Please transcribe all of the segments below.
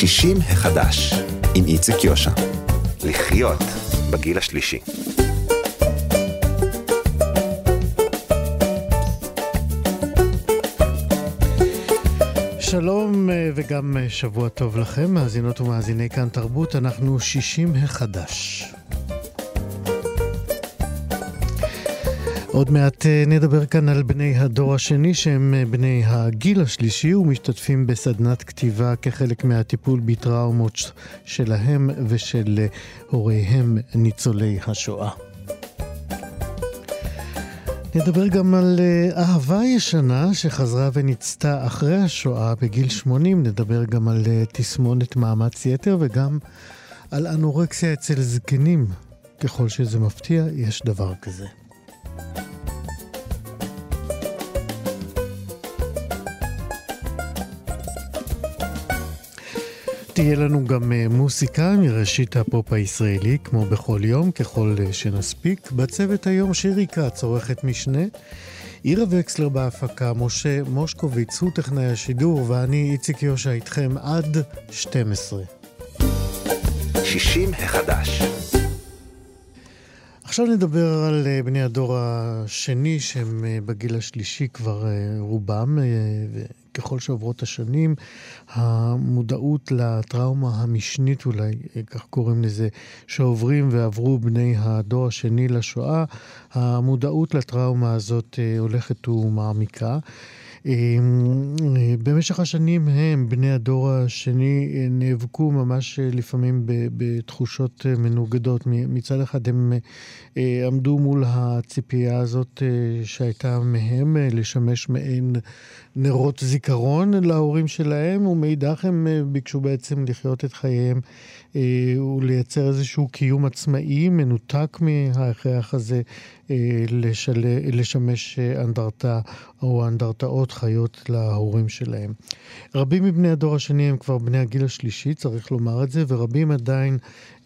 60 החדש, עם איציק יושע. לחיות בגיל השלישי. שלום אה, וגם אה, שבוע טוב לכם, מאזינות ומאזיני כאן תרבות, אנחנו 60 החדש. עוד מעט אה, נדבר כאן על בני הדור השני שהם אה, בני הגיל השלישי ומשתתפים בסדנת כתיבה כחלק מהטיפול בטראומות שלהם ושל אה, הוריהם ניצולי השואה. נדבר גם על אהבה ישנה שחזרה ונצתה אחרי השואה בגיל 80. נדבר גם על תסמונת מאמץ יתר וגם על אנורקסיה אצל זקנים. ככל שזה מפתיע, יש דבר כזה. תהיה לנו גם אה, מוסיקה מראשית הפופ הישראלי, כמו בכל יום, ככל אה, שנספיק. בצוות היום שירי כץ, עורכת משנה. עירה וקסלר בהפקה, משה מושקוביץ הוא טכנאי השידור, ואני איציק יושע איתכם עד 12. 60 החדש עכשיו נדבר על אה, בני הדור השני, שהם בגיל השלישי כבר רובם, ככל שעוברות השנים, המודעות לטראומה המשנית אולי, כך קוראים לזה, שעוברים ועברו בני הדור השני לשואה, המודעות לטראומה הזאת אה, הולכת ומעמיקה. אמ, במשך השנים הם, בני הדור השני, נאבקו ממש לפעמים בתחושות מנוגדות. מצד אחד הם אה, עמדו מול הציפייה הזאת אה, שהייתה מהם לשמש מעין נרות זיכרון להורים שלהם, ומאידך הם אה, ביקשו בעצם לחיות את חייהם ולייצר איזשהו קיום עצמאי, מנותק מההכרח הזה לשל... לשמש אנדרטה או אנדרטאות חיות להורים שלהם. רבים מבני הדור השני הם כבר בני הגיל השלישי, צריך לומר את זה, ורבים עדיין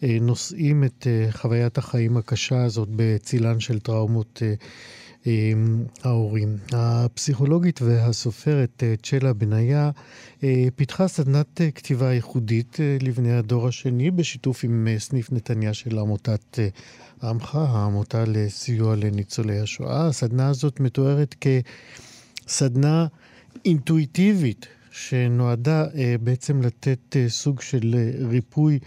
אה, נושאים את אה, חוויית החיים הקשה הזאת בצילן של טראומות אה, אה, ההורים. הפסיכולוגית והסופרת אה, צ'לה בניה אה, פיתחה סדנת אה, כתיבה ייחודית לבני הדור השני בשיתוף עם סניף נתניה של עמותת עמך, העמותה לסיוע לניצולי השואה. הסדנה הזאת מתוארת כסדנה אינטואיטיבית שנועדה בעצם לתת סוג של ריפוי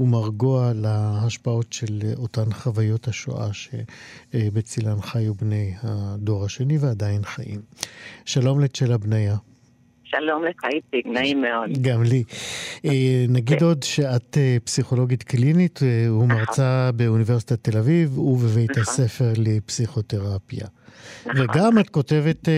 ומרגוע להשפעות של אותן חוויות השואה שבצילן חיו בני הדור השני ועדיין חיים. שלום לצ'לה בניה. שלום לך, איציק, נעים מאוד. גם לי. אה, נגיד עוד שאת אה, פסיכולוגית קלינית אה, ומרצה באוניברסיטת תל אביב ובבית נכון. הספר לפסיכותרפיה. נכון. וגם את כותבת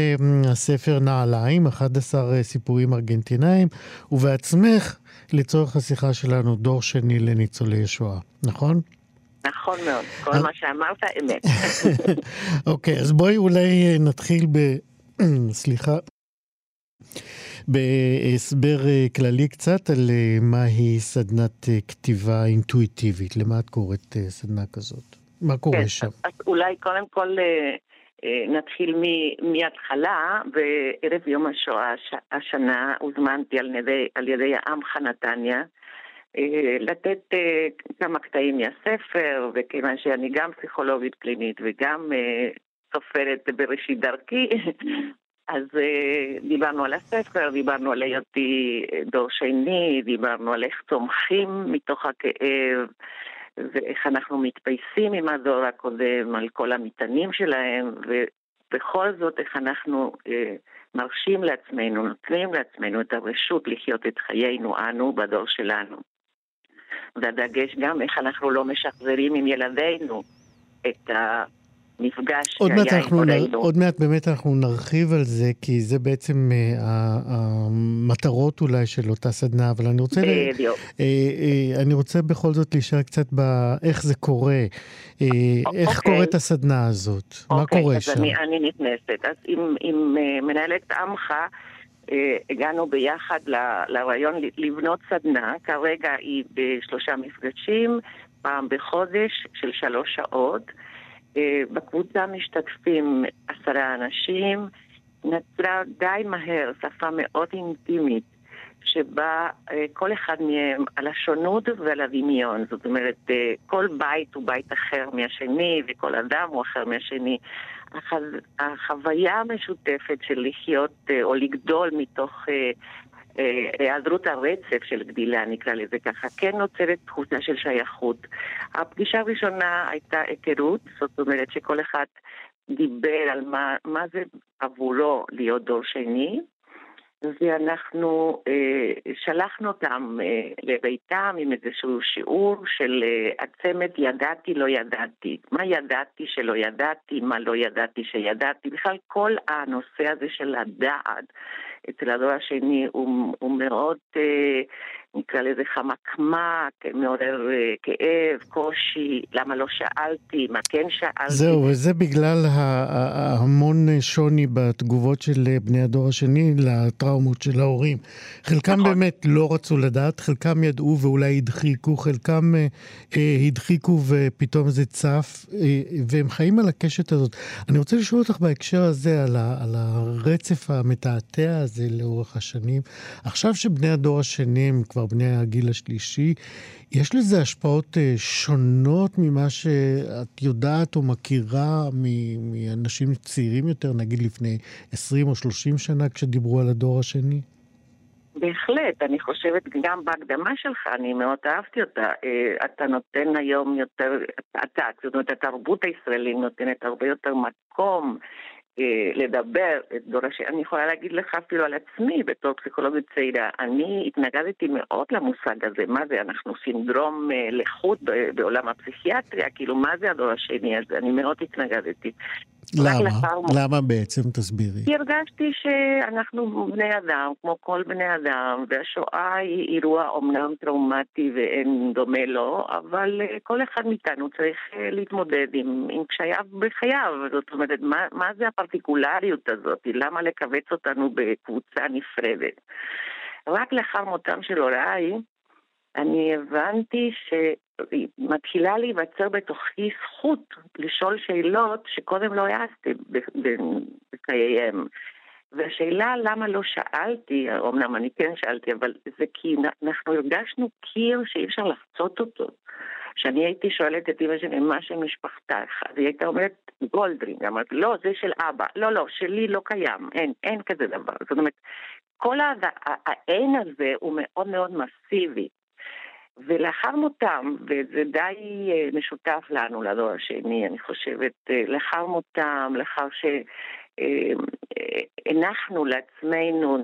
הספר נעליים, 11 סיפורים ארגנטינאים, ובעצמך, לצורך השיחה שלנו, דור שני לניצולי שואה, נכון? נכון מאוד, כל מה שאמרת אמת. אוקיי, אז בואי אולי נתחיל ב... סליחה, בהסבר אה, כללי קצת על אה, מהי סדנת אה, כתיבה אינטואיטיבית. למה את קוראת סדנה כזאת? מה קורה כן, שם? אז אולי קודם כל נתחיל מההתחלה. בערב יום השואה השנה הוזמנתי על ידי, על ידי עמך נתניה. לתת כמה קטעים מהספר, וכיוון שאני גם פסיכולוגית קלינית וגם סופרת בראשית דרכי, אז דיברנו על הספר, דיברנו על היותי אה, דור שני, דיברנו על איך צומחים מתוך הכאב, ואיך אנחנו מתפייסים עם הדור הקודם, על כל המטענים שלהם, ובכל זאת איך אנחנו uh, מרשים לעצמנו, נותנים לעצמנו את הרשות לחיות את חיינו אנו בדור שלנו. והדגש גם איך אנחנו לא משחזרים עם ילדינו את ה... מפגש עוד שהיה עם הורינו. עוד מעט באמת אנחנו נרחיב על זה, כי זה בעצם uh, המטרות אולי של אותה סדנה, אבל אני רוצה... בדיוק. Uh, uh, אני רוצה בכל זאת להישאר קצת באיך זה קורה, uh, איך אוקיי. קורית הסדנה הזאת, אוקיי, מה קורה אז שם. אני, אני נכנסת. אז עם, עם uh, מנהלת עמך, הגענו ביחד ל, לרעיון לבנות סדנה, כרגע היא בשלושה מפגשים, פעם בחודש של שלוש שעות. אה, בקבוצה משתתפים עשרה אנשים, נצרה די מהר שפה מאוד אינטימית שבה אה, כל אחד מהם על השונות ועל הדמיון. זאת אומרת, אה, כל בית הוא בית אחר מהשני, וכל אדם הוא אחר מהשני. החוויה המשותפת של לחיות או לגדול מתוך היעדרות הרצף של גדילה, נקרא לזה ככה, כן נוצרת תחושה של שייכות. הפגישה הראשונה הייתה היכרות, זאת אומרת שכל אחד דיבר על מה, מה זה עבורו להיות דור שני, ואנחנו אה, שלחנו אותם אה, לביתם עם איזשהו שיעור של אה, הצמד ידעתי לא ידעתי. מה ידעתי שלא ידעתי, מה לא ידעתי שידעתי. בכלל כל הנושא הזה של הדעת אצל הדור השני הוא, הוא מאוד אה, נקרא לזה חמקמק, מעורר אה, כאב, קושי, למה לא שאלתי, מה כן שאלתי. זהו, וזה בגלל המון שוני בתגובות של בני הדור השני לטראומות של ההורים. חלקם נכון. באמת לא רצו לדעת, חלקם ידעו ואולי הדחיקו, חלקם אה, אה, הדחיקו ופתאום זה צף, אה, והם חיים על הקשת הזאת. אני רוצה לשאול אותך בהקשר הזה, על, ה, על הרצף המתעתע הזה לאורך השנים. עכשיו שבני הדור השני הם כבר כבר בני הגיל השלישי. יש לזה השפעות אה, שונות ממה שאת יודעת או מכירה מאנשים צעירים יותר, נגיד לפני 20 או 30 שנה, כשדיברו על הדור השני? בהחלט, אני חושבת גם בהקדמה שלך, אני מאוד אהבתי אותה. אה, אתה נותן היום יותר, אתה, זאת אומרת, התרבות הישראלית נותנת הרבה יותר מקום לדבר את. אני יכולה להגיד לך אפילו על עצמי בתור פסיכולוגית צעירה. אני התנגדתי מאוד למושג הזה. מה זה, אנחנו סינדרום אה, לחוט בעולם הפסיכיאטריה? כאילו, מה זה הדור השני הזה? אני מאוד התנגדתי. למה? למה בעצם? תסבירי. כי הרגשתי שאנחנו בני אדם, כמו כל בני אדם, והשואה היא אירוע אומנם טראומטי ואין דומה לו, אבל אה, כל אחד מאיתנו צריך אה, להתמודד עם, עם קשייו בחייו. זאת אומרת, מה, מה זה הפרטיקולריות הזאת? למה לכווץ אותנו בקבוצה נפרדת? רק לאחר מותם של הוריי, אני הבנתי שמתחילה להיווצר בתוכי זכות לשאול שאלות שקודם לא העזתי בחייהם. והשאלה למה לא שאלתי, אמנם אני כן שאלתי, אבל זה כי אנחנו הרגשנו קיר שאי אפשר לחצות אותו. כשאני הייתי שואלת את אמא שלי מה של משפחתך, אז היא הייתה אומרת גולדרינג, אמרתי לא, זה של אבא, לא, לא, שלי לא קיים, אין, אין כזה דבר. זאת אומרת, כל האין הזה הוא מאוד מאוד מסיבי. ולאחר מותם, וזה די אה, משותף לנו, לדור השני, אני חושבת, אה, לאחר מותם, לאחר שהנחנו אה, לעצמנו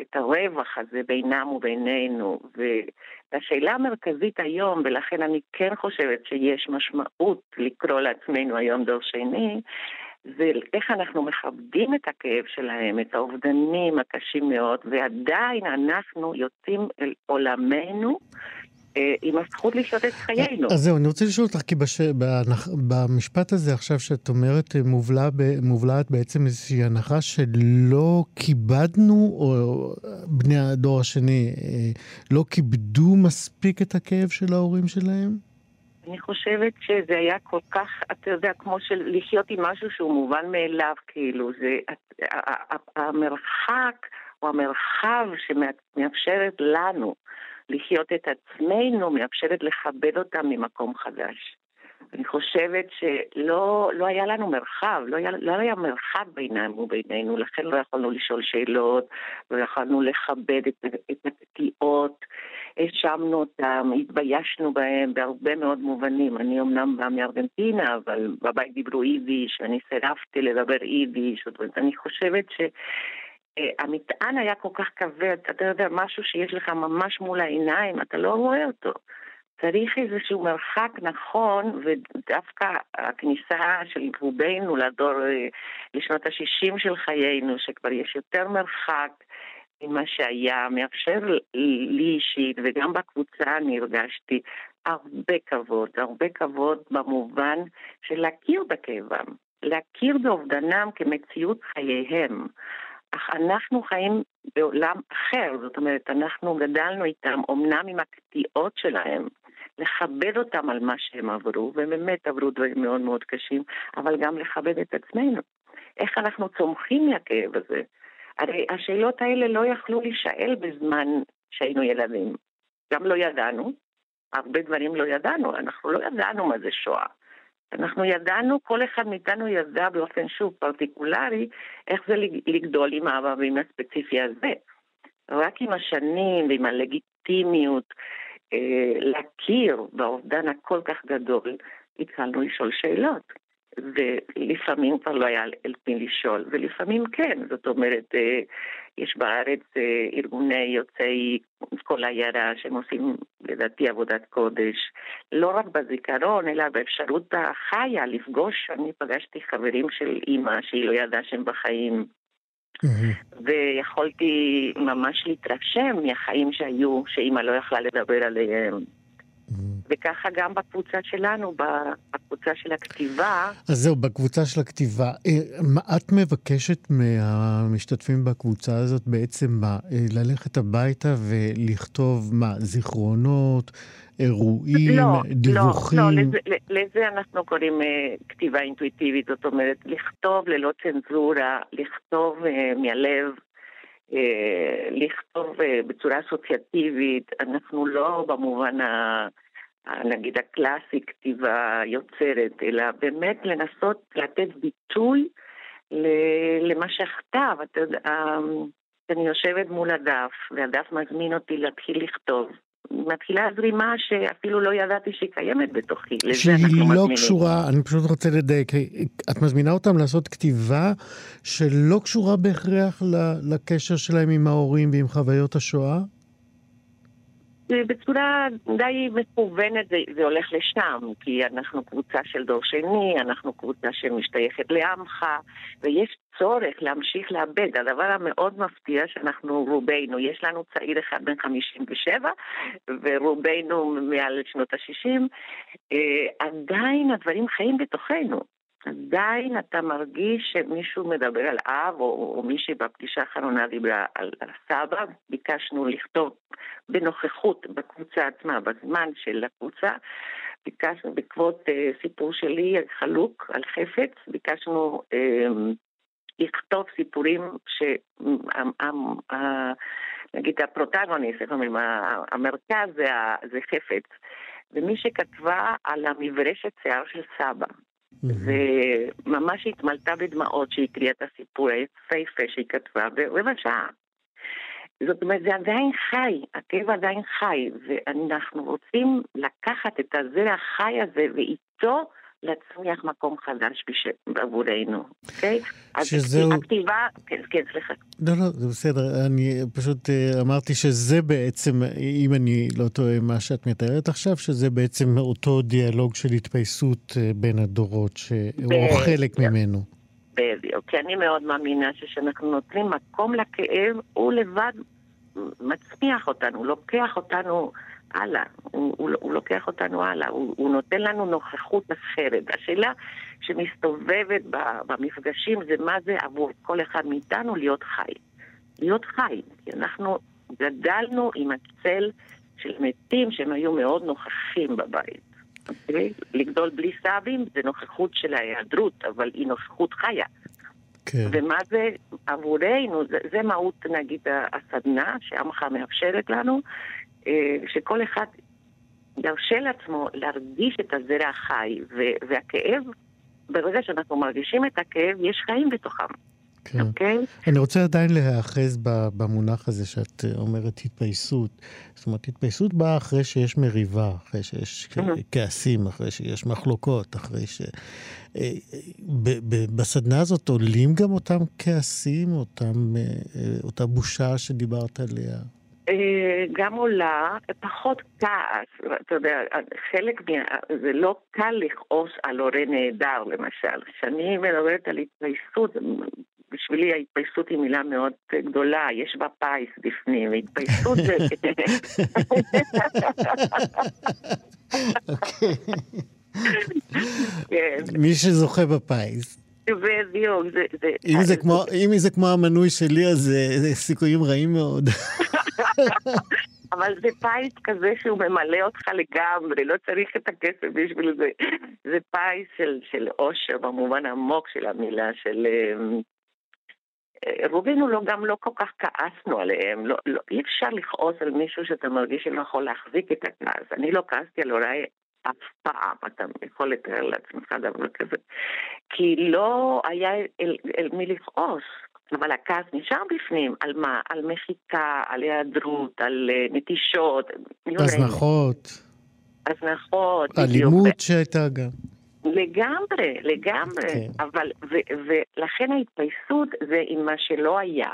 את, הרווח הזה בינם ובינינו, והשאלה המרכזית היום, ולכן אני כן חושבת שיש משמעות לקרוא לעצמנו היום דור שני, זה איך אנחנו מכבדים את הכאב שלהם, את האובדנים הקשים מאוד, ועדיין אנחנו יוצאים אל עולמנו עם הזכות לשלוט את חיינו. אז זהו, אני רוצה לשאול אותך, כי בש... במשפט הזה עכשיו שאת אומרת, אה, מובלע ב... מובלעת בעצם איזושהי הנחה שלא כיבדנו, או בני הדור השני אה, לא כיבדו מספיק את הכאב של ההורים שלהם? אני חושבת שזה היה כל כך, אתה יודע, כמו של לחיות עם משהו שהוא מובן מאליו, כאילו, זה המרחק או המרחב שמאפשרת לנו לחיות את עצמנו, מאפשרת לכבד אותם ממקום חדש. אני חושבת שלא לא היה לנו מרחב, לא היה, לא היה מרחב בינם ובינינו, לכן לא יכולנו לשאול שאלות, לא יכולנו לכבד את, את הקטיעות, האשמנו אותם, התביישנו בהם בהרבה מאוד מובנים. אני אמנם באה מארגנטינה, אבל בבית דיברו יידיש, ואני סירבתי לדבר יידיש, זאת אומרת, אני חושבת ש... אה, המטען היה כל כך כבד, אתה יודע, משהו שיש לך ממש מול העיניים, אתה לא רואה אותו. צריך איזשהו מרחק נכון, ודווקא הכניסה של רובנו לדור, אה, לשנות ה-60 של חיינו, שכבר יש יותר מרחק ממה שהיה, מאפשר לי אישית, וגם בקבוצה אני הרגשתי הרבה כבוד, הרבה כבוד במובן של להכיר בכאבם, להכיר באובדנם כמציאות חייהם. אך אנחנו חיים בעולם אחר, זאת אומרת, אנחנו גדלנו איתם, אמנם עם הקטיעות שלהם, לכבד אותם על מה שהם עברו, והם באמת עברו דברים מאוד מאוד קשים, אבל גם לכבד את עצמנו. איך אנחנו צומחים מהכאב הזה? הרי השאלות האלה לא יכלו להישאל בזמן שהיינו ילדים. גם לא ידענו, הרבה דברים לא ידענו, אנחנו לא ידענו מה זה שואה. אנחנו ידענו, כל אחד מאיתנו ידע באופן שוב פרטיקולרי, איך זה לגדול עם הערבים הספציפי הזה. רק עם השנים ועם הלגיטימיות אה, להכיר באובדן הכל כך גדול, התחלנו לשאול שאלות. ולפעמים כבר לא היה אל מי לשאול, ולפעמים כן, זאת אומרת, אה, יש בארץ אה, ארגוני יוצאי כל העיירה שהם עושים לדעתי עבודת קודש, לא רק בזיכרון, אלא באפשרות החיה לפגוש, אני פגשתי חברים של אימא שהיא לא ידעה שהם בחיים. Mm-hmm. ויכולתי ממש להתרשם מהחיים שהיו, שאימא לא יכלה לדבר עליהם. וככה גם בקבוצה שלנו, בקבוצה של הכתיבה. אז זהו, בקבוצה של הכתיבה. אה, מה את מבקשת מהמשתתפים בקבוצה הזאת בעצם מה? אה, ללכת הביתה ולכתוב מה? זיכרונות, אירועים, לא, דיווחים? לא, לא, לזה, לזה אנחנו קוראים uh, כתיבה אינטואיטיבית, זאת אומרת, לכתוב ללא צנזורה, לכתוב מהלב. לכתוב בצורה אסוציאטיבית, אנחנו לא במובן ה... נגיד הקלאסי, כתיבה יוצרת, אלא באמת לנסות לתת ביטוי למה שכתב. אמ, אני יושבת מול הדף, והדף מזמין אותי להתחיל לכתוב. מתחילה זרימה שאפילו לא ידעתי שהיא קיימת בתוכי. שהיא לא מזמינים. קשורה, אני פשוט רוצה לדייק, את מזמינה אותם לעשות כתיבה שלא קשורה בהכרח לקשר שלהם עם ההורים ועם חוויות השואה? בצורה די מכוונת זה, זה הולך לשם, כי אנחנו קבוצה של דור שני, אנחנו קבוצה שמשתייכת לעמך, ויש צורך להמשיך לאבד. הדבר המאוד מפתיע שאנחנו רובנו, יש לנו צעיר אחד בן 57 ורובנו מעל שנות ה-60, אה, עדיין הדברים חיים בתוכנו. עדיין אתה מרגיש שמישהו מדבר על אב, או, או מישהי בפגישה האחרונה דיברה על, על סבא. ביקשנו לכתוב בנוכחות בקבוצה עצמה, בזמן של הקבוצה. ביקשנו, בעקבות אה, סיפור שלי חלוק על חפץ, ביקשנו אה, לכתוב סיפורים ש... נגיד הפרוטגוניסט, איך אומרים, המרכז זה, זה חפץ. ומי שכתבה על המברשת שיער של סבא. וממש התמלתה בדמעות שהיא הקריאה את הסיפור היפהפה שהיא כתבה ברבע שעה. זאת אומרת, זה עדיין חי, הטבע עדיין חי, ואנחנו רוצים לקחת את הזרע החי הזה ואיתו להצמיח מקום חדש עבורנו, אוקיי? שזהו... הכתיבה, כן, כן, סליחה. לא, לא, זה בסדר. אני פשוט אה, אמרתי שזה בעצם, אם אני לא טועה מה שאת מתארת עכשיו, שזה בעצם אותו דיאלוג של התפייסות אה, בין הדורות, שהוא חלק ממנו. בדיוק, כי אני מאוד מאמינה שכשאנחנו נותנים מקום לכאב, הוא לבד מצמיח אותנו, לוקח אותנו הלאה, הוא, הוא, הוא לוקח אותנו הלאה, הוא, הוא נותן לנו נוכחות אחרת. השאלה שמסתובבת במפגשים זה מה זה עבור כל אחד מאיתנו להיות חי. להיות חי, כי אנחנו גדלנו עם הצל של מתים שהם היו מאוד נוכחים בבית. Okay? אוקיי? לגדול בלי סבים זה נוכחות של ההיעדרות, אבל היא נוכחות חיה. כן. ומה זה עבורנו, זה, זה מהות נגיד הסדנה שעמך מאפשרת לנו, שכל אחד ירשה לעצמו להרגיש את הזרע החי, והכאב, ברגע שאנחנו מרגישים את הכאב, יש חיים בתוכם. כן. Okay? אוקיי? אני רוצה עדיין להיאחז במונח הזה שאת אומרת התפייסות. זאת אומרת, התפייסות באה אחרי שיש מריבה, אחרי שיש mm-hmm. כעסים, אחרי שיש מחלוקות, אחרי ש... אה, בסדנה הזאת עולים גם אותם כעסים, אותם, אה, אותה בושה שדיברת עליה. אה, גם עולה, פחות כעס, אתה יודע, חלק מה... זה לא קל לכעוס על הורה נהדר, למשל. כשאני מדברת על התפייסות, בשבילי ההתפייסות היא מילה מאוד גדולה, יש בה פיס בפנים, התפייסות זה... אוקיי. כן. מי שזוכה בפיס. בדיוק, זה... אם זה כמו המנוי שלי, אז זה סיכויים רעים מאוד. אבל זה פיס כזה שהוא ממלא אותך לגמרי, לא צריך את הכסף בשביל זה. זה פיס של, של עושר במובן העמוק של המילה, של... אמ, ורובנו לא, גם לא כל כך כעסנו עליהם. לא, לא, אי אפשר לכעוס על מישהו שאתה מרגיש שלא יכול להחזיק את הכעס. אני לא כעסתי על הוריי אף פעם, אתה יכול לתאר לעצמך דבר כזה. כי לא היה אל, אל מי לכעוס. אבל הכעס נשאר בפנים, על מה? על מחיקה, על היעדרות, על uh, נטישות. הזנחות. הזנחות, אלימות שהייתה גם. לגמרי, לגמרי. כן. אבל, ו, ולכן ההתפייסות זה עם מה שלא היה,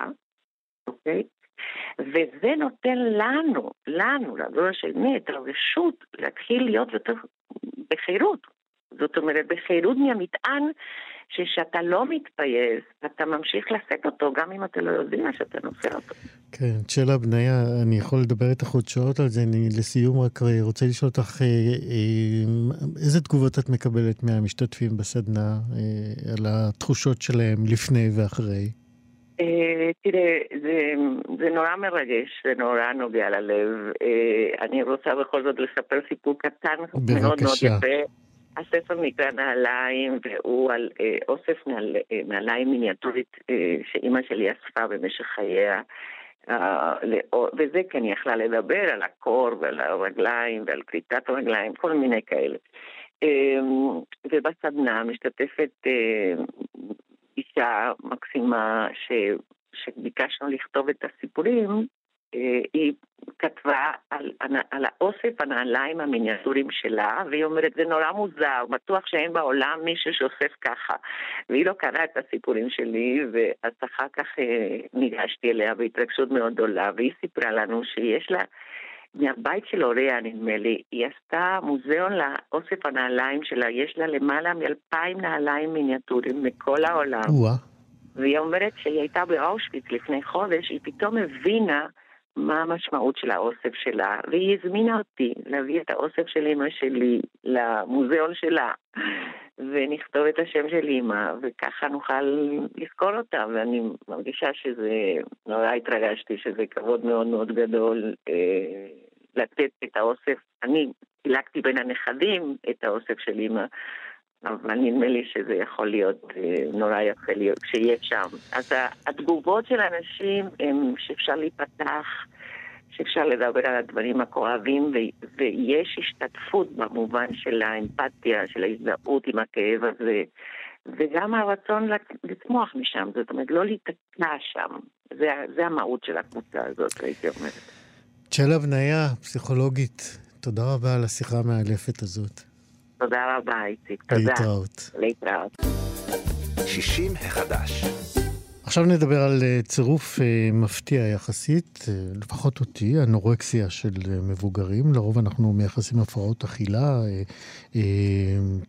אוקיי? וזה נותן לנו, לנו, לדור השני, את הרשות להתחיל להיות יותר בחירות. זאת אומרת, בחירות מהמטען שכשאתה לא מתפייס, אתה ממשיך לשאת אותו, גם אם אתה לא יודע שאתה נושא אותו. כן, צ'לה בניה, אני יכול לדבר איתך עוד שעות על זה. אני לסיום רק רוצה לשאול אותך, אה, אה, איזה תגובות את מקבלת מהמשתתפים בסדנה אה, על התחושות שלהם לפני ואחרי? תראה, זה, זה נורא מרגש, זה נורא נוגע ללב. אני רוצה בכל זאת לספר סיפור קטן בבקשה. מאוד מאוד יפה. הספר נקרא נעליים, והוא על אה, אוסף נעל, אה, נעליים מיניאטורית אה, שאימא שלי אספה במשך חייה. Uh, וזה כי אני יכלה לדבר על הקור ועל הרגליים ועל כריתת הרגליים, כל מיני כאלה. Um, ובסדנה משתתפת uh, אישה מקסימה ש, שביקשנו לכתוב את הסיפורים, אה, היא כתבה על, על האוסף הנעליים המיניאטורים שלה, והיא אומרת, זה נורא מוזר, בטוח שאין בעולם מישהו שאוסף ככה. והיא לא קראה את הסיפורים שלי, ואז אחר כך אה, ניגשתי אליה בהתרגשות מאוד גדולה, והיא סיפרה לנו שיש לה... מהבית של הוריה, נדמה לי, היא עשתה מוזיאון לאוסף הנעליים שלה, יש לה למעלה מאלפיים נעליים מיניאטורים מכל העולם. והיא אומרת שהיא הייתה באושוויץ לפני חודש, היא פתאום הבינה מה המשמעות של האוסף שלה, והיא הזמינה אותי להביא את האוסף של אמא שלי למוזיאון שלה, ונכתוב את השם של אמא, וככה נוכל לזכור אותה, ואני מרגישה שזה, נורא התרגשתי, שזה כבוד מאוד מאוד גדול אה, לתת את האוסף, אני חילקתי בין הנכדים את האוסף של אמא. אבל נדמה לי שזה יכול להיות אה, נורא יפה להיות כשיהיה שם. אז התגובות של האנשים הם שאפשר להיפתח, שאפשר לדבר על הדברים הכואבים, ויש השתתפות במובן של האמפתיה, של ההזדהות עם הכאב הזה, וגם הרצון לצמוח משם, זאת אומרת, לא להיתקע שם. זה, זה המהות של הקבוצה הזאת, הייתי אומרת. צ'לה בניה, פסיכולוגית, תודה רבה על השיחה המאלפת הזאת. תודה רבה, איציק. תודה. להתראות. להתראות. 60 החדש. עכשיו נדבר על אה, צירוף אה, מפתיע יחסית, אה, לפחות אותי, אנורקסיה של מבוגרים. לרוב אנחנו מייחסים הפרעות אכילה,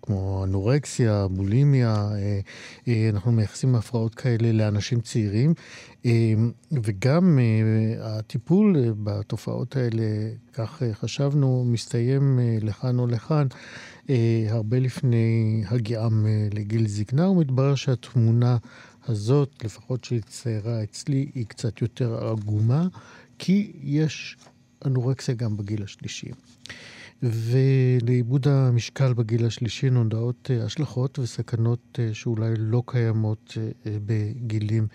כמו אנורקסיה, בולימיה, אנחנו מייחסים הפרעות כאלה לאנשים צעירים. וגם הטיפול בתופעות האלה, כך חשבנו, מסתיים לכאן או לכאן. הרבה לפני הגיעם לגיל זקנה, ומתברר שהתמונה הזאת, לפחות שהצטיירה אצלי, היא קצת יותר עגומה, כי יש אנורקסיה גם בגיל השלישי. ולעיבוד המשקל בגיל השלישי נודעות אה, השלכות וסכנות אה, שאולי לא קיימות אה, בגילים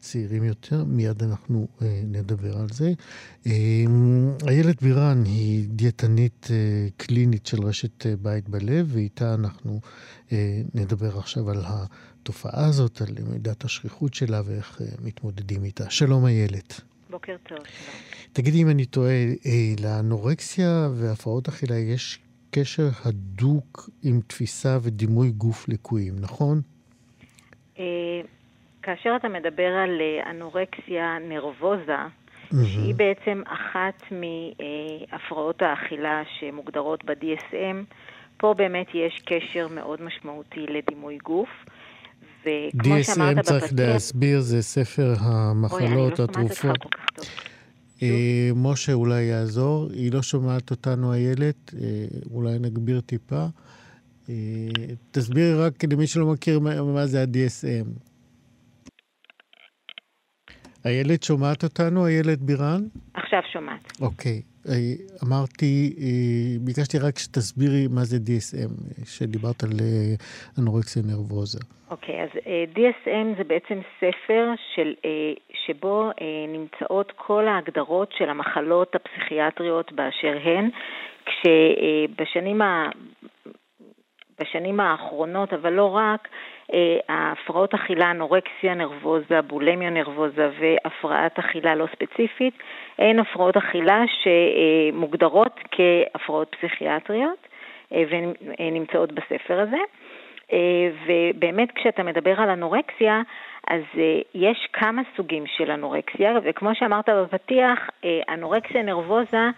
צעירים יותר. מיד אנחנו נדבר על זה. איילת בירן היא דיאטנית קלינית של רשת בית בלב, ואיתה אנחנו נדבר עכשיו על התופעה הזאת, על מידת השכיחות שלה ואיך מתמודדים איתה. שלום איילת. בוקר טוב, שלום. תגידי אם אני טועה, אה, לאנורקסיה והפרעות אכילה יש קשר הדוק עם תפיסה ודימוי גוף לקויים, נכון? אה, כאשר אתה מדבר על אה, אנורקסיה נרבוזה, mm-hmm. שהיא בעצם אחת מהפרעות האכילה שמוגדרות ב-DSM, פה באמת יש קשר מאוד משמעותי לדימוי גוף. וכמו שאמרת בפתיח... DSM צריך להסביר, זה ספר המחלות, התרופות. אוי, לא טוב. אה, משה אולי יעזור, היא לא שומעת אותנו איילת, אה, אולי נגביר טיפה. אה, תסבירי רק למי שלא מכיר מה, מה זה ה-DSM. איילת שומעת אותנו, איילת בירן? עכשיו שומעת. אוקיי. אמרתי, ביקשתי רק שתסבירי מה זה DSM, שדיברת על אנורקסיה נרבוזה. אוקיי, okay, אז DSM זה בעצם ספר של, שבו נמצאות כל ההגדרות של המחלות הפסיכיאטריות באשר הן, כשבשנים ה... בשנים האחרונות, אבל לא רק, אה, ההפרעות אכילה, אנורקסיה נרבוזה, בולמיה נרבוזה והפרעת אכילה לא ספציפית, הן הפרעות אכילה שמוגדרות כהפרעות פסיכיאטריות אה, ונמצאות בספר הזה. אה, ובאמת כשאתה מדבר על אנורקסיה, אז יש כמה סוגים של אנורקסיה, וכמו שאמרת בפתיח, אנורקסיה נרבוזה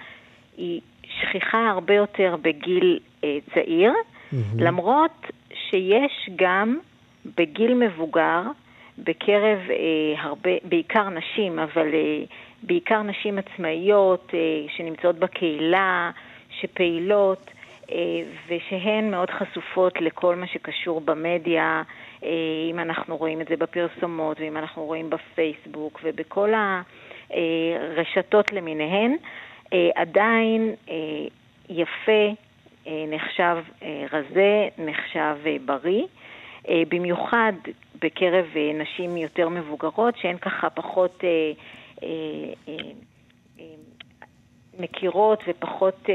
היא שכיחה הרבה יותר בגיל צעיר, mm-hmm. למרות שיש גם בגיל מבוגר, בקרב אה, הרבה, בעיקר נשים, אבל אה, בעיקר נשים עצמאיות אה, שנמצאות בקהילה, שפעילות, אה, ושהן מאוד חשופות לכל מה שקשור במדיה, אה, אם אנחנו רואים את זה בפרסומות, ואם אנחנו רואים בפייסבוק ובכל הרשתות למיניהן, אה, עדיין אה, יפה אה, נחשב אה, רזה, נחשב אה, בריא, במיוחד בקרב נשים יותר מבוגרות, שהן ככה פחות מכירות ופחות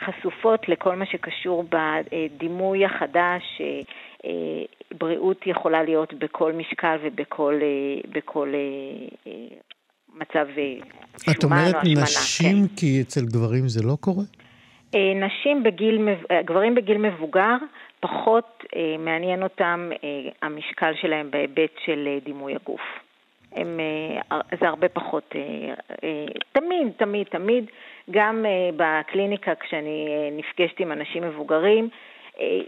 חשופות לכל מה שקשור בדימוי החדש. בריאות יכולה להיות בכל משקל ובכל בכל, מצב שומן או השמנה. את אומרת נשים כן. כי אצל גברים זה לא קורה? אה, נשים בגיל, אה, גברים בגיל מבוגר, פחות אה, מעניין אותם המשקל שלהם בהיבט של דימוי הגוף. הם, זה הרבה פחות, תמיד, תמיד, תמיד, גם בקליניקה כשאני נפגשת עם אנשים מבוגרים, אה,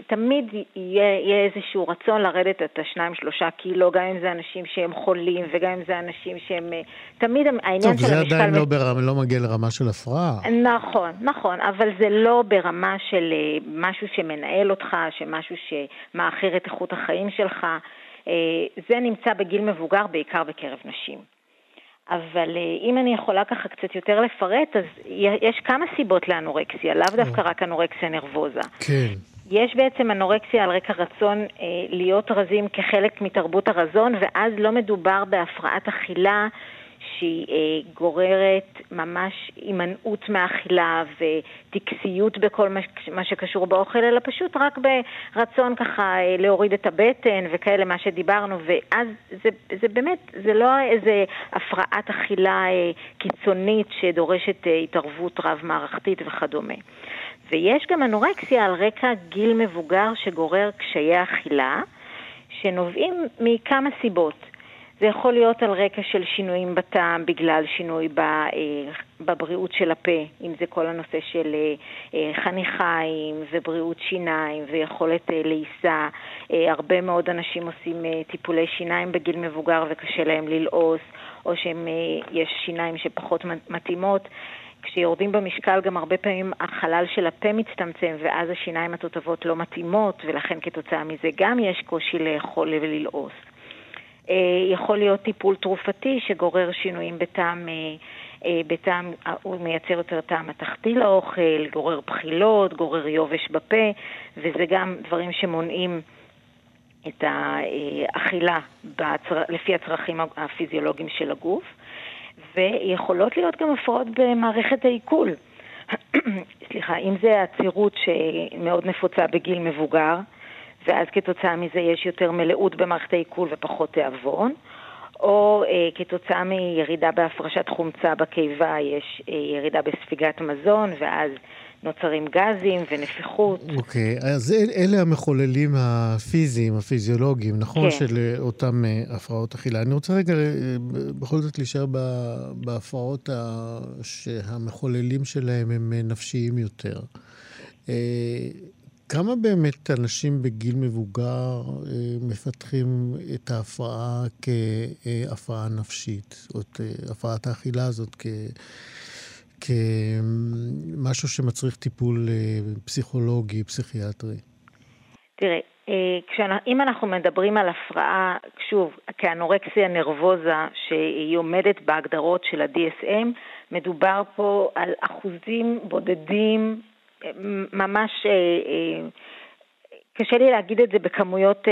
תמיד יהיה, יהיה איזשהו רצון לרדת את השניים שלושה קילו, גם אם זה אנשים שהם חולים וגם אם זה אנשים שהם... אה, תמיד העניין טוב, של המשקל... טוב, זה עדיין לא, ברמה, לא מגיע לרמה של הפרעה. נכון, נכון, אבל זה לא ברמה של אה, משהו שמנהל אותך, שמשהו שמאחר את איכות החיים שלך. זה נמצא בגיל מבוגר, בעיקר בקרב נשים. אבל אם אני יכולה ככה קצת יותר לפרט, אז יש כמה סיבות לאנורקסיה, לאו דווקא רק אנורקסיה נרבוזה. כן. יש בעצם אנורקסיה על רקע רצון אה, להיות רזים כחלק מתרבות הרזון, ואז לא מדובר בהפרעת אכילה שהיא אה, גוררת ממש הימנעות מאכילה וטקסיות בכל מה, מה שקשור באוכל, אלא פשוט רק ברצון ככה אה, להוריד את הבטן וכאלה, מה שדיברנו, ואז זה, זה באמת, זה לא איזה הפרעת אכילה אה, קיצונית שדורשת אה, התערבות רב-מערכתית וכדומה. ויש גם אנורקסיה על רקע גיל מבוגר שגורר קשיי אכילה, שנובעים מכמה סיבות. זה יכול להיות על רקע של שינויים בטעם בגלל שינוי אה, בבריאות של הפה, אם זה כל הנושא של אה, אה, חניכיים ובריאות שיניים ויכולת לעיסה. הרבה מאוד אנשים עושים טיפולי שיניים בגיל מבוגר וקשה להם ללעוס, או שיש שיניים שפחות מתאימות. כשיורדים במשקל גם הרבה פעמים החלל של הפה מצטמצם ואז השיניים התותבות לא מתאימות ולכן כתוצאה מזה גם יש קושי לאכול וללעוס. אה, יכול להיות טיפול תרופתי שגורר שינויים בטעם, אה, אה, בטעם, הוא מייצר יותר טעם התחתי לאוכל, גורר בחילות, גורר יובש בפה, וזה גם דברים שמונעים את האכילה בצר... לפי הצרכים הפיזיולוגיים של הגוף. ויכולות להיות גם הפרעות במערכת העיכול. סליחה, אם זה עצירות שמאוד נפוצה בגיל מבוגר, ואז כתוצאה מזה יש יותר מלאות במערכת העיכול ופחות תיאבון, או אה, כתוצאה מירידה בהפרשת חומצה בקיבה יש אה, ירידה בספיגת מזון, ואז נוצרים גזים ונפיחות. אוקיי, okay, אז אל, אלה המחוללים הפיזיים, הפיזיולוגיים, נכון? כן. של אה, אותם uh, הפרעות אכילה. אני רוצה רגע uh, בכל זאת להישאר בהפרעות ה... שהמחוללים שלהם הם נפשיים יותר. כמה באמת אנשים בגיל מבוגר מפתחים את ההפרעה כהפרעה נפשית, או את הפרעת האכילה הזאת כ... כמשהו שמצריך טיפול אה, פסיכולוגי, פסיכיאטרי? תראה, אם אנחנו מדברים על הפרעה, שוב, כאנורקסיה נרבוזה, שהיא עומדת בהגדרות של ה-DSM, מדובר פה על אחוזים בודדים, ממש, קשה לי להגיד את זה בכמויות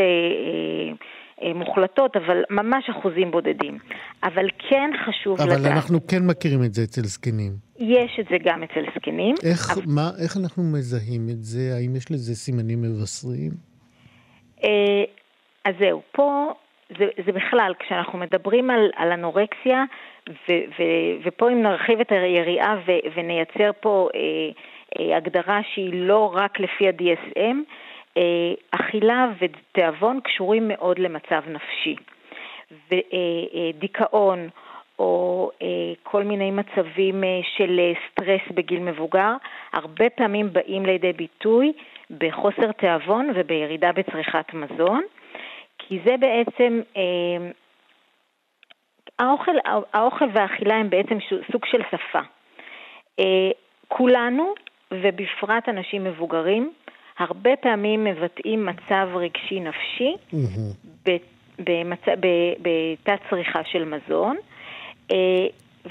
מוחלטות, אבל ממש אחוזים בודדים. אבל כן חשוב אבל לדעת... אבל אנחנו כן מכירים את זה אצל זקנים. יש את זה גם אצל זקנים. איך, אבל... מה, איך אנחנו מזהים את זה? האם יש לזה סימנים מבשרים? אה, אז זהו, פה זה, זה בכלל, כשאנחנו מדברים על, על אנורקסיה, ו, ו, ופה אם נרחיב את היריעה ו, ונייצר פה אה, אה, הגדרה שהיא לא רק לפי ה-DSM, אה, אכילה ותיאבון קשורים מאוד למצב נפשי. ודיכאון אה, או אה, כל מיני מצבים של סטרס בגיל מבוגר, הרבה פעמים באים לידי ביטוי בחוסר תיאבון ובירידה בצריכת מזון, כי זה בעצם, האוכל, האוכל והאכילה הם בעצם סוג של שפה. כולנו, ובפרט אנשים מבוגרים, הרבה פעמים מבטאים מצב רגשי נפשי בתת צריכה של מזון. אה,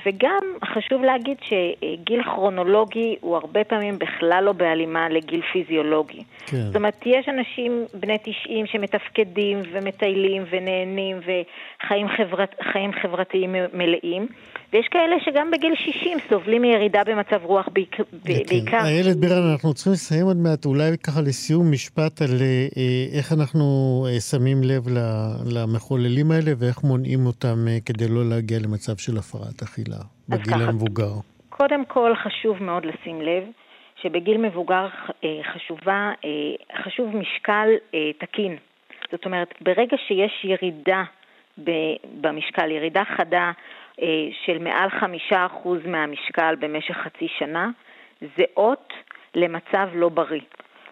וגם חשוב להגיד שגיל כרונולוגי הוא הרבה פעמים בכלל לא בהלימה לגיל פיזיולוגי. כן. זאת אומרת, יש אנשים בני 90 שמתפקדים ומטיילים ונהנים וחיים חברת, חברתיים מלאים, ויש כאלה שגם בגיל 60 סובלים מירידה במצב רוח בעיק... כן. בעיקר. איילת בירן, אנחנו צריכים לסיים עוד מעט, אולי ככה לסיום משפט על אה, אה, איך אנחנו אה, שמים לב למחוללים האלה ואיך מונעים אותם כדי לא להגיע למצב של הפרעת אכילה בגיל המבוגר. קודם כל חשוב מאוד לשים לב שבגיל מבוגר חשובה, חשוב משקל תקין. זאת אומרת, ברגע שיש ירידה במשקל, ירידה חדה של מעל חמישה אחוז מהמשקל במשך חצי שנה, זה אות למצב לא בריא.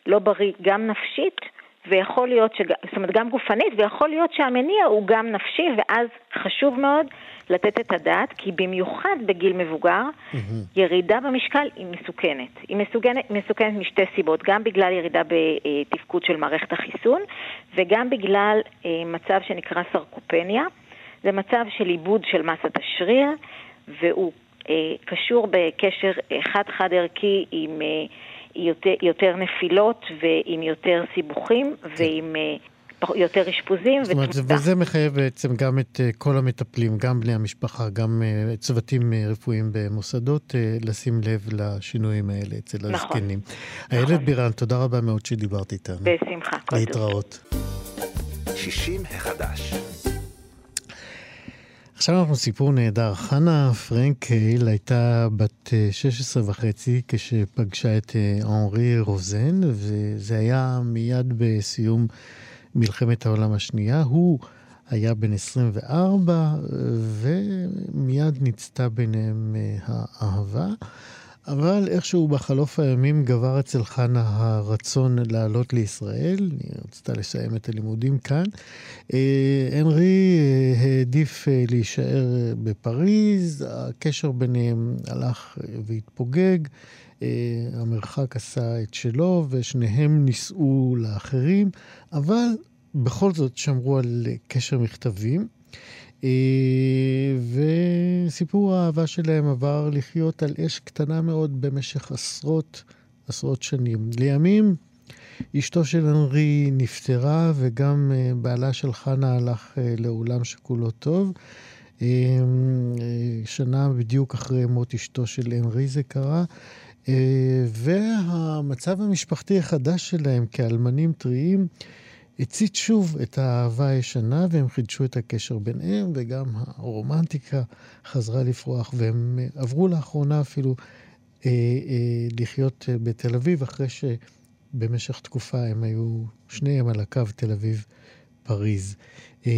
לא בריא גם נפשית, ויכול להיות, שג... זאת אומרת גם גופנית, ויכול להיות שהמניע הוא גם נפשי, ואז חשוב מאוד לתת את הדעת, כי במיוחד בגיל מבוגר, mm-hmm. ירידה במשקל היא מסוכנת. היא מסוכנת, מסוכנת משתי סיבות, גם בגלל ירידה בתפקוד של מערכת החיסון, וגם בגלל אה, מצב שנקרא סרקופניה. זה מצב של עיבוד של מסת השריר, והוא אה, קשור בקשר חד-חד ערכי עם אה, יותר, יותר נפילות ועם יותר סיבוכים כן. ועם... אה, יותר אשפוזים ותמותה. וזה מחייב בעצם גם את אה, כל המטפלים, גם בני המשפחה, גם אה, צוותים אה, רפואיים במוסדות, לשים לב לשינויים האלה אצל נכון. הזקנים. נכון. איילת בירן, תודה רבה מאוד שדיברת איתנו. בשמחה. להתראות. 60 החדש. עכשיו אנחנו סיפור נהדר. חנה פרנקל הייתה בת 16 אה, וחצי כשפגשה את אנרי אה, רוזן, וזה היה מיד בסיום מלחמת העולם השנייה. הוא היה בן 24, ומיד נצתה ביניהם אה, האהבה. אבל איכשהו בחלוף הימים גבר אצל חנה הרצון לעלות לישראל, היא רצתה לסיים את הלימודים כאן. אה, הנרי אה, העדיף אה, להישאר בפריז, הקשר ביניהם הלך והתפוגג, המרחק עשה את שלו ושניהם נישאו לאחרים, אבל בכל זאת שמרו על קשר מכתבים. אה, וסיפור האהבה שלהם עבר לחיות על אש קטנה מאוד במשך עשרות, עשרות שנים. לימים אשתו של אנרי נפטרה וגם אה, בעלה של חנה הלך אה, לעולם שכולו טוב. שנה בדיוק אחרי מות אשתו של אנרי זה קרה. והמצב המשפחתי החדש שלהם כאלמנים טריים הצית שוב את האהבה הישנה, והם חידשו את הקשר ביניהם, וגם הרומנטיקה חזרה לפרוח, והם אה, עברו לאחרונה אפילו אה, אה, לחיות אה, בתל אביב, אחרי שבמשך תקופה הם היו שניהם על הקו תל אביב-פריז. אה,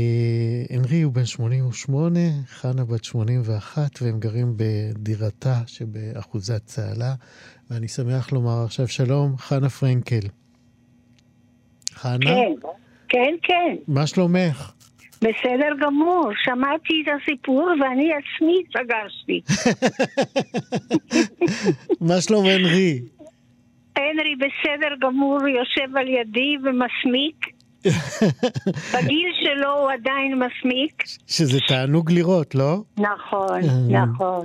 הנרי הוא בן 88, חנה בת 81, והם גרים בדירתה שבאחוזת צהלה, ואני שמח לומר עכשיו שלום, חנה פרנקל. חנה? כן, כן, כן. מה שלומך? בסדר גמור, שמעתי את הסיפור ואני עצמי סגרתי. מה שלום הנרי? הנרי בסדר גמור, יושב על ידי ומסמיק. בגיל שלו הוא עדיין מסמיק. שזה תענוג לראות, לא? נכון, אה. נכון.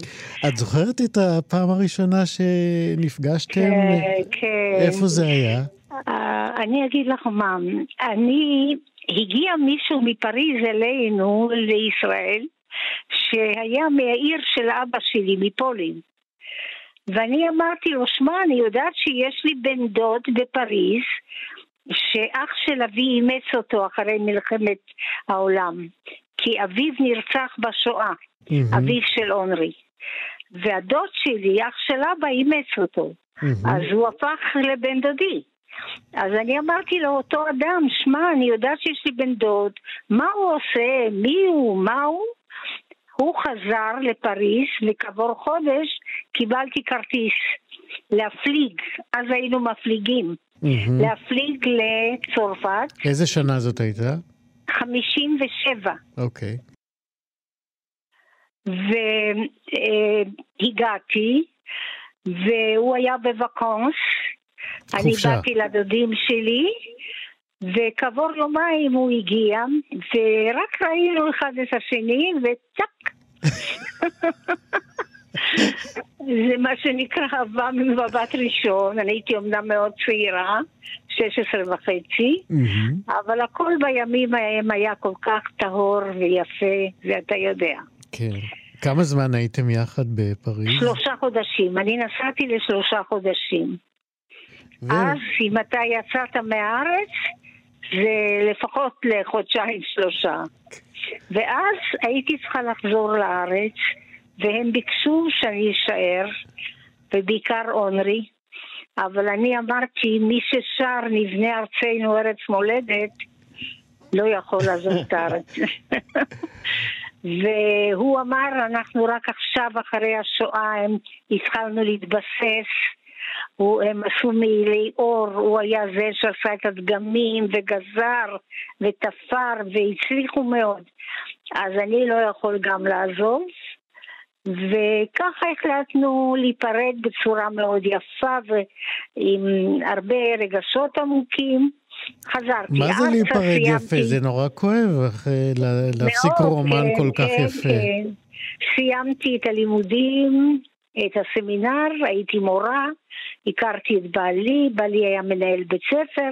את זוכרת את הפעם הראשונה שנפגשתם? כן, כן. איפה זה היה? אה, אני אגיד לך מה, אני, הגיע מישהו מפריז אלינו, לישראל, שהיה מהעיר של אבא שלי, מפולין. ואני אמרתי לו, שמע, אני יודעת שיש לי בן דוד בפריז, שאח של אבי אימץ אותו אחרי מלחמת העולם, כי אביו נרצח בשואה, מהמם. אביו של אונרי. והדוד שלי, אח של אבא, אימץ אותו. מהמם. אז הוא הפך לבן דודי. אז אני אמרתי לאותו אדם, שמע, אני יודעת שיש לי בן דוד, מה הוא עושה, מי הוא, מה הוא? הוא חזר לפריז, וכעבור חודש קיבלתי כרטיס להפליג, אז היינו מפליגים, מהמם. להפליג לצרפת, איזה שנה זאת הייתה? 57. אוקיי. והגעתי, והוא היה בוואקונס. אני חופשה. באתי לדודים שלי, וכעבור יומיים הוא הגיע, ורק ראינו אחד את השני, וטאק. זה מה שנקרא אהבה ממבט ראשון, אני הייתי אומנם מאוד צעירה, 16 וחצי, מהמם. אבל הכל בימים ההם היה כל כך טהור ויפה, ואתה יודע. כן. כמה זמן הייתם יחד בפריז? שלושה חודשים, אני נסעתי לשלושה חודשים. ו- אז אם אתה יצאת מהארץ, זה לפחות לחודשיים שלושה. ואז הייתי צריכה לחזור לארץ, והם ביקשו שאני אשאר, ובעיקר אונרי. אבל אני אמרתי, מי ששר נבנה ארצנו ארץ מולדת, לא יכול לעזוב את הארץ. והוא אמר, אנחנו רק עכשיו, אחרי השואה, הם התחלנו להתבסס. הוא, הם עשו מעילי אור, הוא היה זה שעשה את הדגמים וגזר ותפר והצליחו מאוד. אז אני לא יכול גם לעזוב. וככה החלטנו להיפרד בצורה מאוד יפה ועם הרבה רגשות עמוקים. חזרתי מה זה להיפרד סיימתי- יפה? זה נורא כואב לה- להפסיק מאוד, רומן כן, כל כך כן, יפה. כן. סיימתי את הלימודים, את הסמינר, הייתי מורה, הכרתי את בעלי, בעלי היה מנהל בית ספר,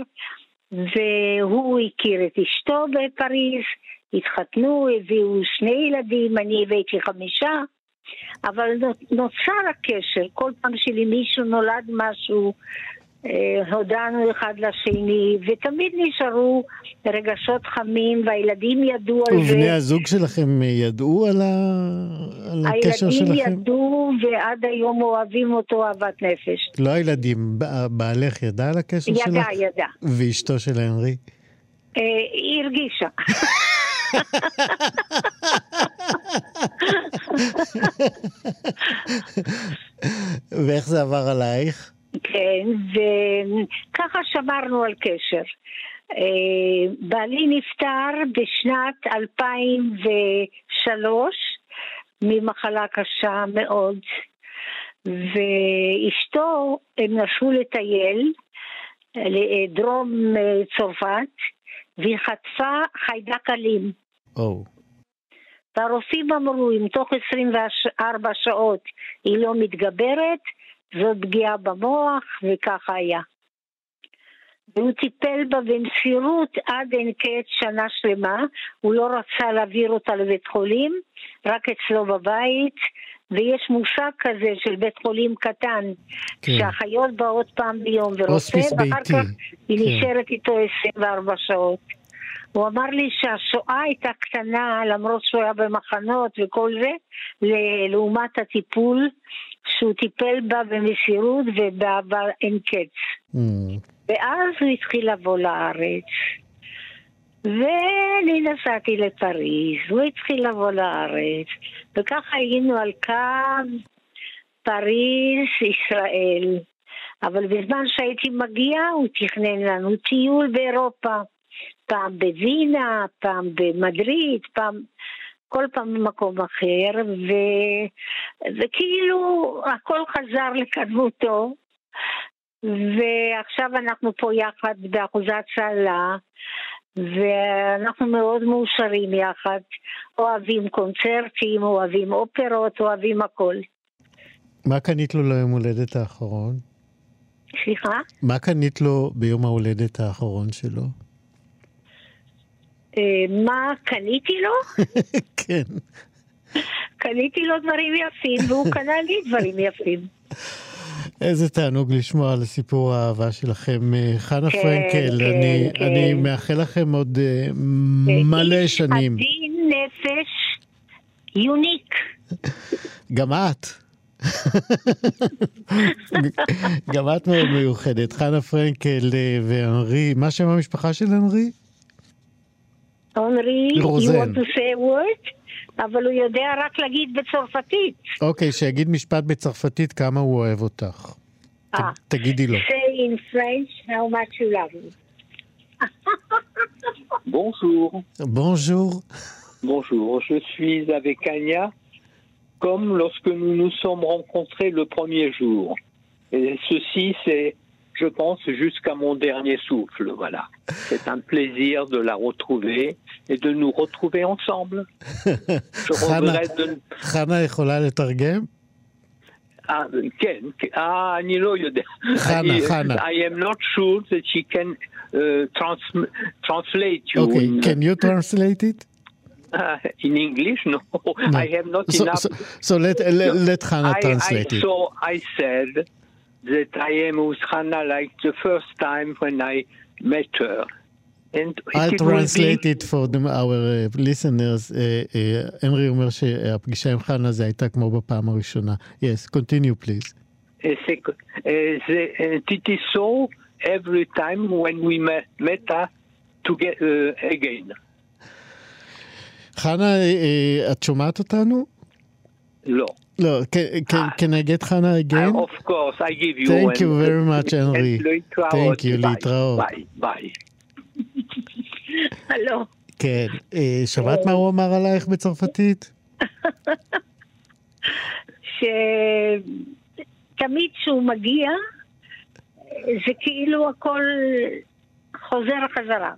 והוא הכיר את אשתו בפריז, התחתנו, הביאו שני ילדים, אני הבאתי חמישה, אבל נוצר הקשר, כל פעם שלמישהו נולד משהו, הודענו אחד לשני, ותמיד נשארו רגשות חמים, והילדים ידעו על זה. ובני הזוג שלכם ידעו על ה- על הקשר הילדים שלכם? ידעו ועד היום אוהבים אותו אהבת נפש. לא הילדים, בעלך ידע על הקשר שלך? ידע, ידע. ואשתו של הנרי? אה, היא הרגישה. ואיך זה עבר עלייך? כן, וככה שמרנו על קשר. אה, בעלי נפטר בשנת 2003 ממחלה קשה מאוד, ואשתו, הם נסעו לטייל לדרום אה, צרפת, והיא חטפה חיידק אלים. או, והרופאים אמרו, אם תוך 24 שעות היא לא מתגברת, זאת פגיעה במוח, וככה היה. והוא טיפל בה במסירות עד אין קץ שנה שלמה, הוא לא רצה להעביר אותה לבית חולים, רק אצלו בבית, ויש מושג כזה של בית חולים קטן, כן. שהאחיות באות פעם ביום ורופא, ואחר ביתי, כך היא כן. נשארת איתו 24 שעות. הוא אמר לי שהשואה הייתה קטנה, למרות שהוא היה במחנות וכל זה, לעומת הטיפול שהוא טיפל בה במסירות ובאהבה אין קץ. mm, ואז הוא התחיל לבוא לארץ. ואני נסעתי לפריז, הוא התחיל לבוא לארץ, וככה היינו על קו פריז, ישראל. אבל בזמן שהייתי מגיעה, הוא תכנן לנו טיול באירופה. פעם בווינה, פעם במדריד, פעם... כל פעם במקום אחר, ו... וכאילו הכל חזר לקדמותו, ועכשיו אנחנו פה יחד באחוזת צהלה, ואנחנו מאוד מאושרים יחד. אוהבים קונצרטים, אוהבים אופרות, אוהבים הכל. מה קנית לו ליום הולדת האחרון? סליחה? מה קנית לו ביום ההולדת האחרון שלו? אה, מה קניתי לו? כן. קניתי לו דברים יפים, והוא קנה לי דברים יפים. איזה תענוג לשמוע על סיפור האהבה שלכם. אה, חנה כן, פרנקל, כן, אני, כן. אני מאחל לכם עוד uh, מלא שנים. עדין נפש יוניק. גם את. גם את מאוד מיוחדת. חנה פרנקל ואנרי, מה שם המשפחה של אנרי? אנרי, you want to say a word? אבל הוא יודע רק להגיד בצרפתית. אוקיי, שיגיד משפט בצרפתית כמה הוא אוהב אותך. תגידי לו. say in French how much you love me. Bonjour. Bonjour. Bonjour, je suis avec Anya comme lorsque nous nous sommes rencontrés le premier jour. Et ceci, c'est je pense, jusqu'à mon dernier souffle. Voilà. C'est un plaisir de la retrouver et de nous retrouver ensemble. Je regrette de... חנה יכולה לתרגם? כן, אה, אני לא יודע. חנה, חנה. I am not sure that she can uh, trans translate you. Okay, in, can you translate it? Uh, in English, no. no. I have not so, enough. So, so let, let, let Hannah I, translate I, it. So I said that I am with Hannah like the first time when I met her. And I'll translate be... it for them, our uh, listeners. הנרי uh, uh, אומר שהפגישה עם חנה זה הייתה כמו בפעם הראשונה. Yes, continue please. it is so every time when we met, met her to get, uh, again. חנה, את שומעת אותנו? לא. No, can, can, can I get Hannah again? Uh, of course, I give you Thank you very much, Henry. Thank you, להתראות. ביי, ביי. הלו. כן, שמעת מה הוא אמר עלייך בצרפתית? שתמיד כשהוא מגיע, זה כאילו הכל חוזר חזרה.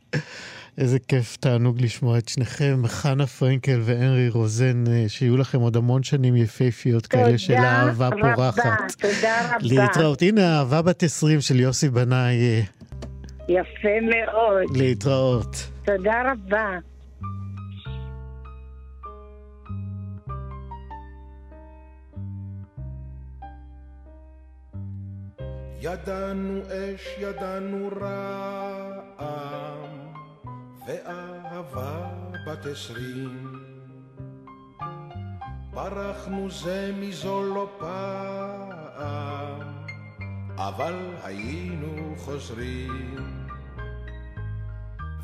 איזה כיף, תענוג לשמוע את שניכם, חנה פרנקל והנרי רוזן, אה, שיהיו לכם עוד המון שנים יפהפיות כאלה של אהבה פורחת. תודה רבה. להתראות. הנה אהבה בת 20 של יוסי בנאי. יפה מאוד. להתראות. תודה רבה. ידענו אש, ידענו רעם. ואהבה בת עשרים. ברחנו זה מזו לא פעם, אבל היינו חוזרים.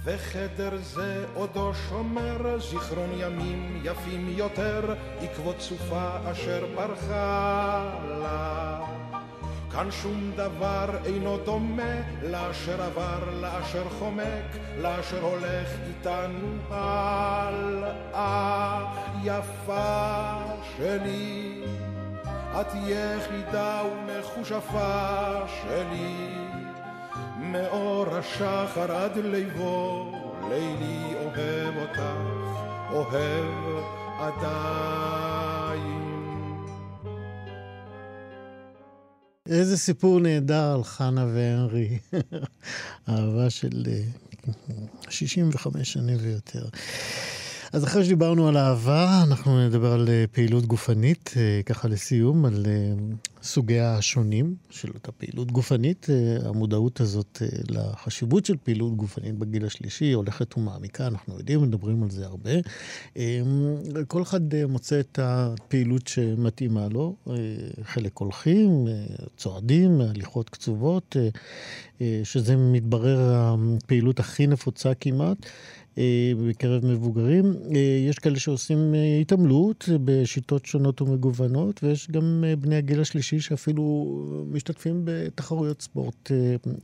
וחדר זה עודו שומר זיכרון ימים יפים יותר, עקבות סופה אשר ברחה לה. כאן שום דבר אינו דומה לאשר עבר, לאשר חומק, לאשר הולך איתנו הלאה. יפה שלי, את יחידה ומכושפה שלי, מאור השחר עד ליבו, לילי אוהב אותך, אוהב עדיין. איזה סיפור נהדר על חנה והנרי. אהבה של 65 אה, שנים ויותר. אז אחרי שדיברנו על אהבה, אנחנו נדבר על אה, פעילות גופנית, אה, ככה לסיום, על אה, סוגיה השונים של אותה פעילות גופנית. המודעות הזאת לחשיבות של פעילות גופנית בגיל השלישי הולכת ומעמיקה, אנחנו יודעים, מדברים על זה הרבה. כל אחד מוצא את הפעילות שמתאימה לו. חלק הולכים, צועדים, הליכות קצובות, שזה מתברר הפעילות הכי נפוצה כמעט. בקרב מבוגרים. יש כאלה שעושים התעמלות בשיטות שונות ומגוונות, ויש גם בני הגיל השלישי שאפילו משתתפים בתחרויות ספורט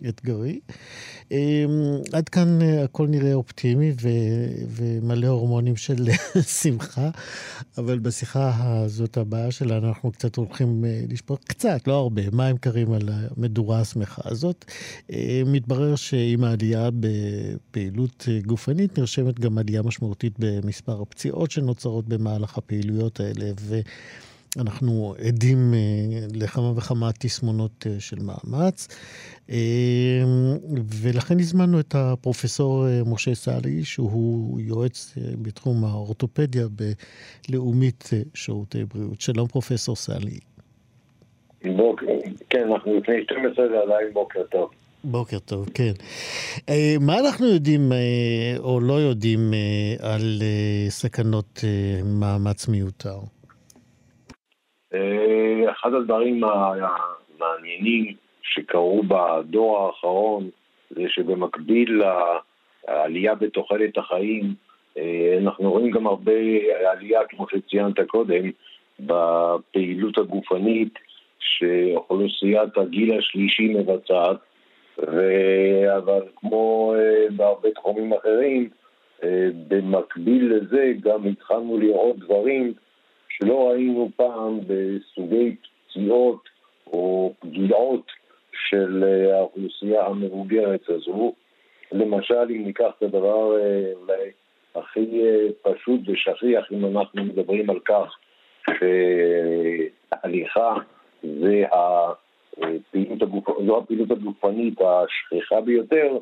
אתגרי. עד כאן הכל נראה אופטימי ו- ומלא הורמונים של שמחה, אבל בשיחה הזאת הבאה שלנו אנחנו קצת הולכים לשפוט, קצת, לא הרבה, מים קרים על המדורה השמחה הזאת. מתברר שעם העלייה בפעילות גופנית נרשמת גם עלייה משמעותית במספר הפציעות שנוצרות במהלך הפעילויות האלה, ואנחנו עדים לכמה וכמה תסמונות של מאמץ. ולכן הזמנו את הפרופסור משה סאלי, שהוא יועץ בתחום האורתופדיה בלאומית שירותי בריאות. שלום פרופסור סאלי. בוקר, כן, אנחנו לפני 12 זה עדיין בוקר טוב. בוקר טוב, כן. מה אנחנו יודעים או לא יודעים על סכנות מאמץ מיותר? אחד הדברים המעניינים שקרו בדור האחרון זה שבמקביל לעלייה בתוחלת החיים, אנחנו רואים גם הרבה עלייה, כמו שציינת קודם, בפעילות הגופנית שאוכלוסיית הגיל השלישי מבצעת, ו... אבל כמו בהרבה תחומים אחרים, במקביל לזה גם התחלנו לראות דברים שלא ראינו פעם בסוגי פציעות או פגיעות של האוכלוסייה המבוגרת הזו. למשל, אם ניקח את הדבר אולי הכי פשוט ושכיח, אם אנחנו מדברים על כך שהליכה זה הפעילות הגופ... זו הפעילות הגופנית השכיחה ביותר,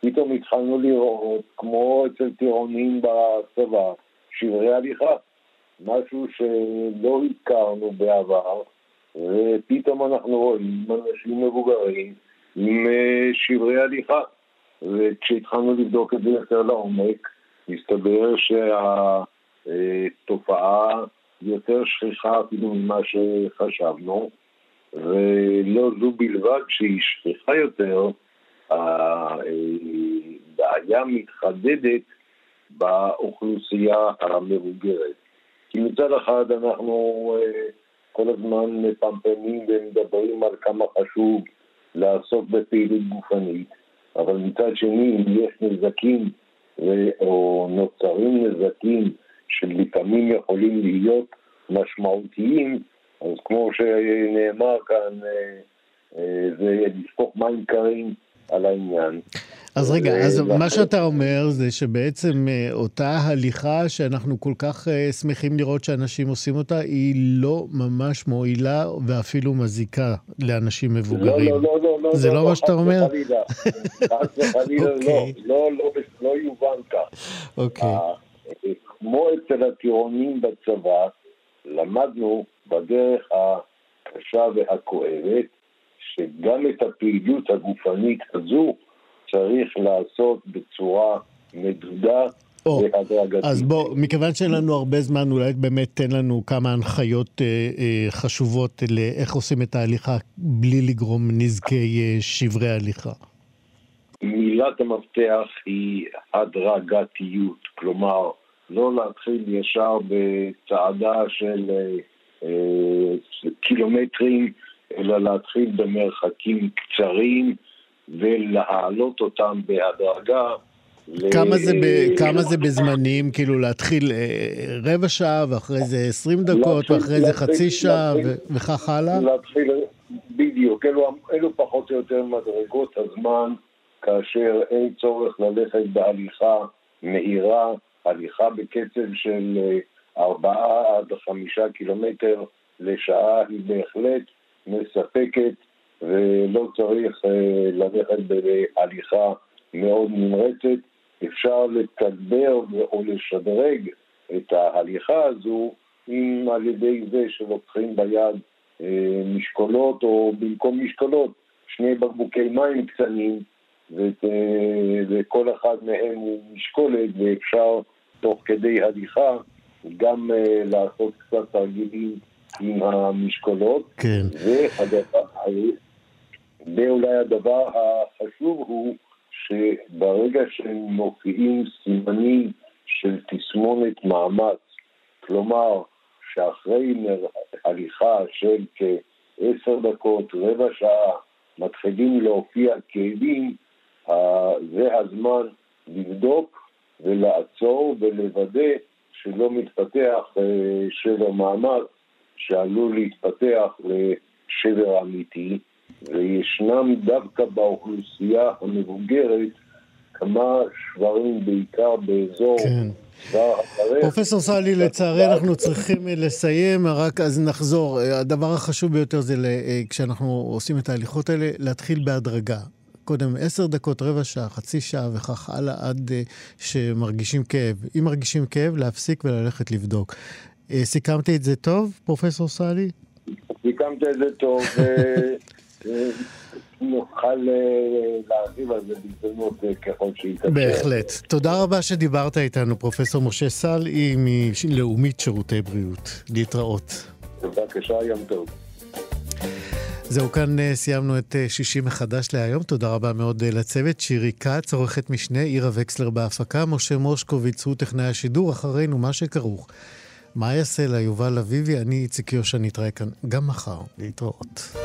פתאום התחלנו לראות, כמו אצל טירונים בצבא, שברי הליכה. משהו שלא הכרנו בעבר, ופתאום אנחנו רואים אנשים מבוגרים עם שברי הליכה. וכשהתחלנו לבדוק את זה יותר לעומק, הסתבר שהתופעה יותר שכיחה אפילו ממה שחשבנו, ולא זו בלבד שהיא שכיחה יותר, הבעיה מתחדדת באוכלוסייה המבוגרת. כי מצד אחד אנחנו כל הזמן מפמפמים ומדברים על כמה חשוב לעסוק בפעילות גופנית, אבל מצד שני, אם יש נזקים או נוצרים נזקים שלפעמים יכולים להיות משמעותיים, אז כמו שנאמר כאן, זה לשפוך מים קרים על העניין. אז רגע, אז מה שאתה אומר זה שבעצם אותה הליכה שאנחנו כל כך שמחים לראות שאנשים עושים אותה, היא לא ממש מועילה ואפילו מזיקה לאנשים מבוגרים. לא, לא, לא, לא. זה לא מה שאתה אומר? חס וחלילה, לא, לא יובן כך. אוקיי. כמו אצל הטירונים בצבא, למדנו בדרך הקשה והכואבת, שגם את הפעילות הגופנית הזו צריך לעשות בצורה מדודה והדרגתית. אז בוא, מכיוון שאין לנו הרבה זמן, אולי באמת תן לנו כמה הנחיות אה, אה, חשובות לאיך עושים את ההליכה בלי לגרום נזקי אה, שברי הליכה. מילת המפתח היא הדרגתיות, כלומר, לא להתחיל ישר בצעדה של אה, קילומטרים, אלא להתחיל במרחקים קצרים ולהעלות אותם בהדרגה. כמה זה, ב, כמה זה בזמנים? כאילו להתחיל אה, רבע שעה ואחרי זה עשרים דקות להתחיל, ואחרי זה חצי שעה להתחיל, וכך הלאה? להתחיל, בדיוק, אלו, אלו פחות או יותר מדרגות הזמן כאשר אין צורך ללכת בהליכה מהירה, הליכה בקצב של ארבעה עד חמישה קילומטר לשעה היא בהחלט מספקת ולא צריך ללכת בהליכה מאוד נמרצת. אפשר לתגבר או לשדרג את ההליכה הזו אם על ידי זה שלוקחים ביד משקולות או במקום משקולות שני בקבוקי מים קטנים וכל אחד מהם הוא משקולת ואפשר תוך כדי הליכה גם לעשות קצת תרגילים עם המשקולות. כן. ואולי הדבר החשוב הוא שברגע שמופיעים סימנים של תסמונת מאמץ, כלומר שאחרי הליכה של כעשר דקות, רבע שעה, מתחילים להופיע כאבים, זה הזמן לבדוק ולעצור ולוודא שלא מתפתח אה, שבר מאמץ שעלול להתפתח לשבר אמיתי, וישנם דווקא באוכלוסייה המבוגרת כמה שברים, בעיקר באזור... כן. פרופסור סאלי, לצערי אנחנו צריכים לסיים, רק אז נחזור. הדבר החשוב ביותר זה כשאנחנו עושים את ההליכות האלה, להתחיל בהדרגה. קודם עשר דקות, רבע שעה, חצי שעה וכך הלאה עד שמרגישים כאב. אם מרגישים כאב, להפסיק וללכת לבדוק. סיכמתי את זה טוב, פרופסור סאלי? סיכמת את זה טוב. נוכל אה, להרחיב על זה בהזדמנות אה, ככל שיתאפשר. בהחלט. תודה רבה שדיברת איתנו, פרופסור משה סלעי מלאומית שירותי בריאות. להתראות. בבקשה, יום טוב. זהו, כאן אה, סיימנו את שישי מחדש להיום. תודה רבה מאוד לצוות. שירי כץ, עורכת משנה, עירה וקסלר בהפקה, משה מושקוביץ הוא טכנאי השידור, אחרינו מה שכרוך. מה יעשה לה יובל אביבי? אני איציק יושע, נתראה כאן גם מחר. להתראות.